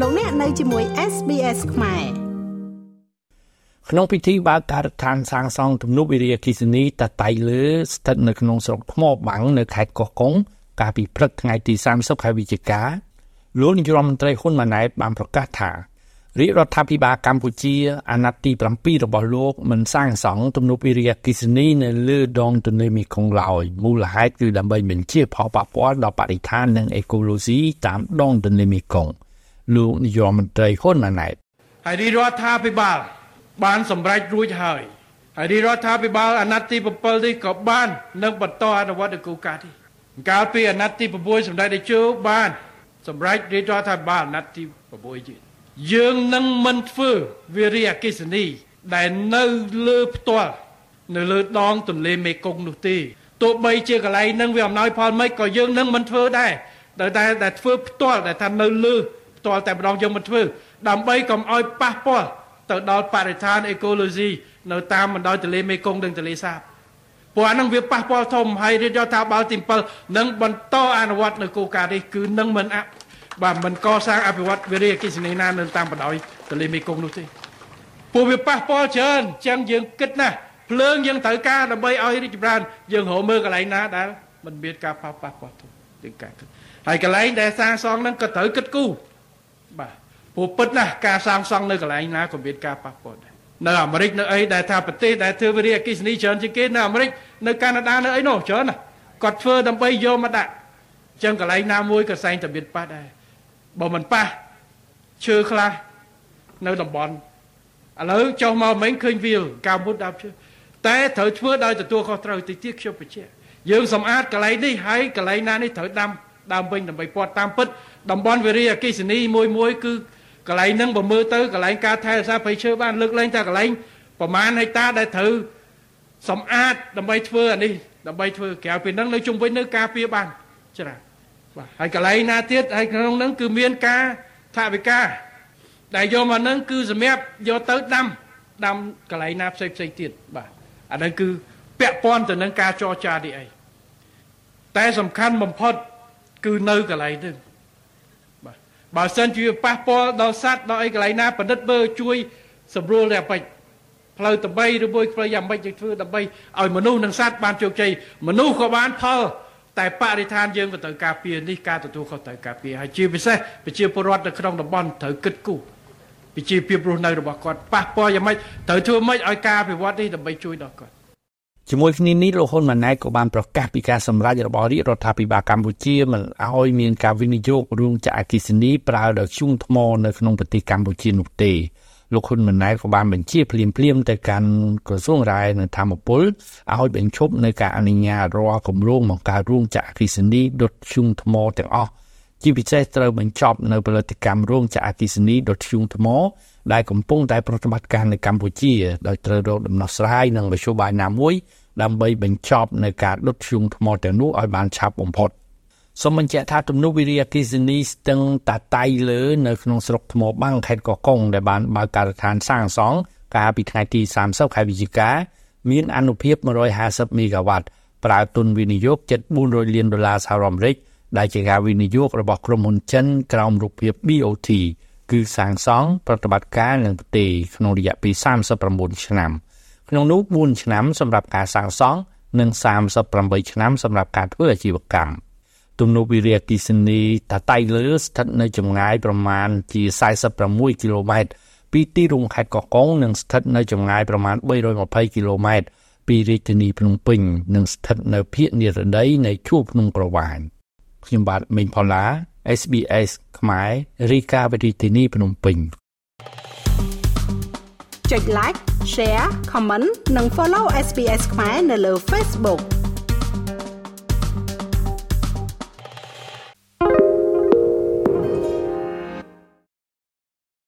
លោកអ្នកនៅជាមួយ SBS ខ្មែរក្នុងពិធីបើកការដ្ឋានសាងសង់ទំនប់វារីអគ្គិសនីតតៃលើស្ថិតនៅក្នុងស្រុកថ្មបាំងនៅខេត្តកោះកុងកាលពីព្រឹកថ្ងៃទី30ខែវិច្ឆិកាលោកនាយរដ្ឋមន្ត្រីហ៊ុនម៉ាណែតបានប្រកាសថារាជរដ្ឋាភិបាលកម្ពុជាអាណត្តិទី7របស់លោកមិនសាងសង់ទំនប់វារីអគ្គិសនីនៅលើដងទន្លេមេគង្គឡើយមូលហេតុគឺដើម្បីបញ្ជាផលប៉ះពាល់ដល់បរិស្ថាននិងអេកូឡូស៊ីតាមដងទន្លេមេគង្គ លោកនាយរដ្ឋមន្ត្រីហ៊ុនម៉ាណែតហើយរាជរដ្ឋាភិបាល បានសម្រេចរួចហើយហើយរាជរដ្ឋាភិបាលអាណត្តិទី7នេះក៏បាននឹងបន្តអនុវត្តគោលការណ៍នេះកាលពីអាណត្តិទី6សម្ដេចតេជោបានសម្រេចរាជរដ្ឋាភិបាលអាណត្តិទី6ទៀតយើងនឹងមិនធ្វើវារីអកិសនី ដែលនៅលើផ្ទាល់នៅលើដងទន្លេមេគង្គនោះទេទោះបីជាកន្លែងនឹងវាអំណោយផលមិនក៏យើងនឹងមិនធ្វើដែរតែតែធ្វើផ្ទាល់តែថានៅលើ ផ្ទាល់តែម្ដងយើងមិនធ្វើដើម្បីកុំឲ្យប៉ះពាល់ទៅដល់បរិស្ថានអេកូឡូស៊ីនៅតាមបណ្ដោយទន្លេមេគង្គនិងទន្លេសាបព្រោះអានឹងវាប៉ះពាល់ធំហើយរាជរដ្ឋាភិបាលទី7នឹងបន្តអនុវត្តនៅគោលការណ៍នេះគឺនឹងមិនអបាទមិនកសាងអភិវឌ្ឍវិរិយអកិសនីណានៅតាមបណ្ដោយទន្លេមេគង្គនោះទេពួកវាប៉ះពាល់ច្រើនចឹងយើងគិតណាស់ភ្លើងយើងត្រូវការដើម្បីឲ្យរីកចម្រើនយើងរកមើលកន្លែងណាដែលមិនមានការប៉ះប៉ះពាល់ទៅយើងការគិតហើយកន្លែងដែលសាងសង់ហ្នឹងក៏ត្រូវគិតគូរ បាទព្រោះពិតណាស់ការសាងសង់នៅកន្លែងណាក៏មានការប៉ះពាល់ដែរនៅអាមេរិកនៅអីដែលថាប្រទេសដែលធ្វើវិរិយអកិសនីច្រើនជាងគេនៅអាមេរិកនៅកាណាដានៅអីនោះច្រើនណាគាត់ធ្វើដើម្បីយកមកដាក់ចឹងកន្លែងណាមួយក៏សែងតែមានប៉ះដែរបើមិនប៉ះឈើខ្លះនៅតំបន់ឥឡូវចុះមកមិញឃើញវាលកាមុតដើមឈើតែត្រូវធ្វើដោយទទួលខុសត្រូវតិចទៀតខ្ញុំបញ្ជាក់យើងសម្អាតកន្លែងនេះហើយកន្លែងណានេះត្រូវដាំ ដើមវិញដើម្បីពាត់តាមពិតតំបន់វិរិយអកិសនីមួយមួយគឺកន្លែងហ្នឹងបើមើលទៅកន្លែងការថែរក្សាព្រៃឈើបានលើកលែងតែកន្លែងប្រមាណហិកតាដែលត្រូវសម្អាតដើម្បីធ្វើអានេះដើម្បីធ្វើក្រៅពីហ្នឹងនៅជុំវិញនៅការពារបានច្រើនបាទហើយកន្លែងណាទៀតហើយក្នុងហ្នឹងគឺមានការថាវិការដែលយកមកហ្នឹងគឺសម្រាប់យកទៅដាំដាំកន្លែងណាផ្សេងផ្សេងទៀតបាទអាហ្នឹងគឺពាក់ព័ន្ធទៅនឹងការចរចានេះអីតែសំខាន់បំផុត គឺនៅកន្លែងហ្នឹងបាទបើសិនជាប៉ះពាល់ដល់សัตว์ដល់អីកន្លែងណាបណ្ឌិតបើជួយសម្រួលតែបិចផ្លូវតបីឬមួយផ្លូវយ៉ាងម៉េចយើងធ្វើដើម្បីឲ្យមនុស្សនិងសត្វបានជោគជ័យមនុស្សក៏បានផលតែបរិស្ថានយើងក៏ត្រូវការពារនេះការទទួលខុសត្រូវការពារហើយជាពិសេសប្រជាពលរដ្ឋនៅក្នុងតំបន់ត្រូវគិតគូរពីជីវភាពរស់នៅរបស់គាត់ប៉ះពាល់យ៉ាងម៉េចត្រូវធ្វើម៉េចឲ្យការអភិវឌ្ឍនេះដើម្បីជួយដល់គាត់ ជាមួយគ្នានេះលោកហ៊ុនម៉ាណែតក៏បានប្រកាសពីការសម្រេចរបស់រាជរដ្ឋាភិបាលកម្ពុជាមិនឲ្យមានការវិនិយោគរោងចក្រអគ្គិសនីប្រើដោយធ្យូងថ្មនៅក្នុងប្រទេសកម្ពុជានោះទេលោកហ៊ុនម៉ាណែតក៏បានបញ្ជាភ្លាមភ្លាមទៅកាន់ក្រសួងរាយនឹងធម្មពលឲ្យបញ្ឈប់នៅការអនុញ្ញាតរាល់គម្រោងបង្កើតរោងចក្រអគ្គិសនីដុតធ្យូងថ្មទាំងអស់ ជាពិសេសត្រូវបញ្ចប់នៅផលិតកម្មរោងចក្រអគ្គិសនីដុតធ្យូងថ្មដែលកំពុងតែប្រតិបត្តិការនៅកម្ពុជាដោយត្រូវរកដំណោះស្រាយនិងមធ្យោបាយណាមួយដើម្បីបញ្ចប់នៅការដុតធ្យូងថ្មទាំងនោះឲ្យបានឆាប់បំផុតសូមបញ្ជាក់ថាទំនប់វារីអគ្គិសនីស្ទឹងតាតៃលើនៅក្នុងស្រុកថ្មបាំងខេត្តកោះកុងដែលបានបើកការដ្ឋានសាងសង់កាលពីថ្ងៃទី30ខែវិច្ឆិកាមានអនុភាព150មេហ្គាវ៉ាត់ប្រើទុនវិនិយោគជិត400លានដុល្លារសហរដ្ឋអាមេរិក ដែលជាការវិនិយោគរបស់ក្រុមហ៊ុនចិនក្រោមរូបភាព BOT គឺសាងសង់ប្រតិបត្តិការនឹងប្រទេសក្នុងរយៈពេល39ឆ្នាំក្នុងនោះ4ឆ្នាំសម្រាប់ការសាងសង់និង38ឆ្នាំសម្រាប់ការធ្វើអាជីវកម្មទំនប់វារីអគ្គិសនីតាតៃលើស្ថិតនៅចម្ងាយប្រមាណជា46គីឡូម៉ែត្រពីទីរួមខេត្តកោះកុងនិងស្ថិតនៅចម្ងាយប្រមាណ320គីឡូម៉ែត្រពីរាជធានីភ្នំពេញនិងស្ថិតនៅភាគនិរតីនៃជួរភ្នំក្រវាញ ខ្ញុំបាទមេងផល្លា SBS ខ្មែររីកាវិទ្យាធានីភ្នំពេញចុច like share comment និង follow SBS ខ្មែរនៅលើ Facebook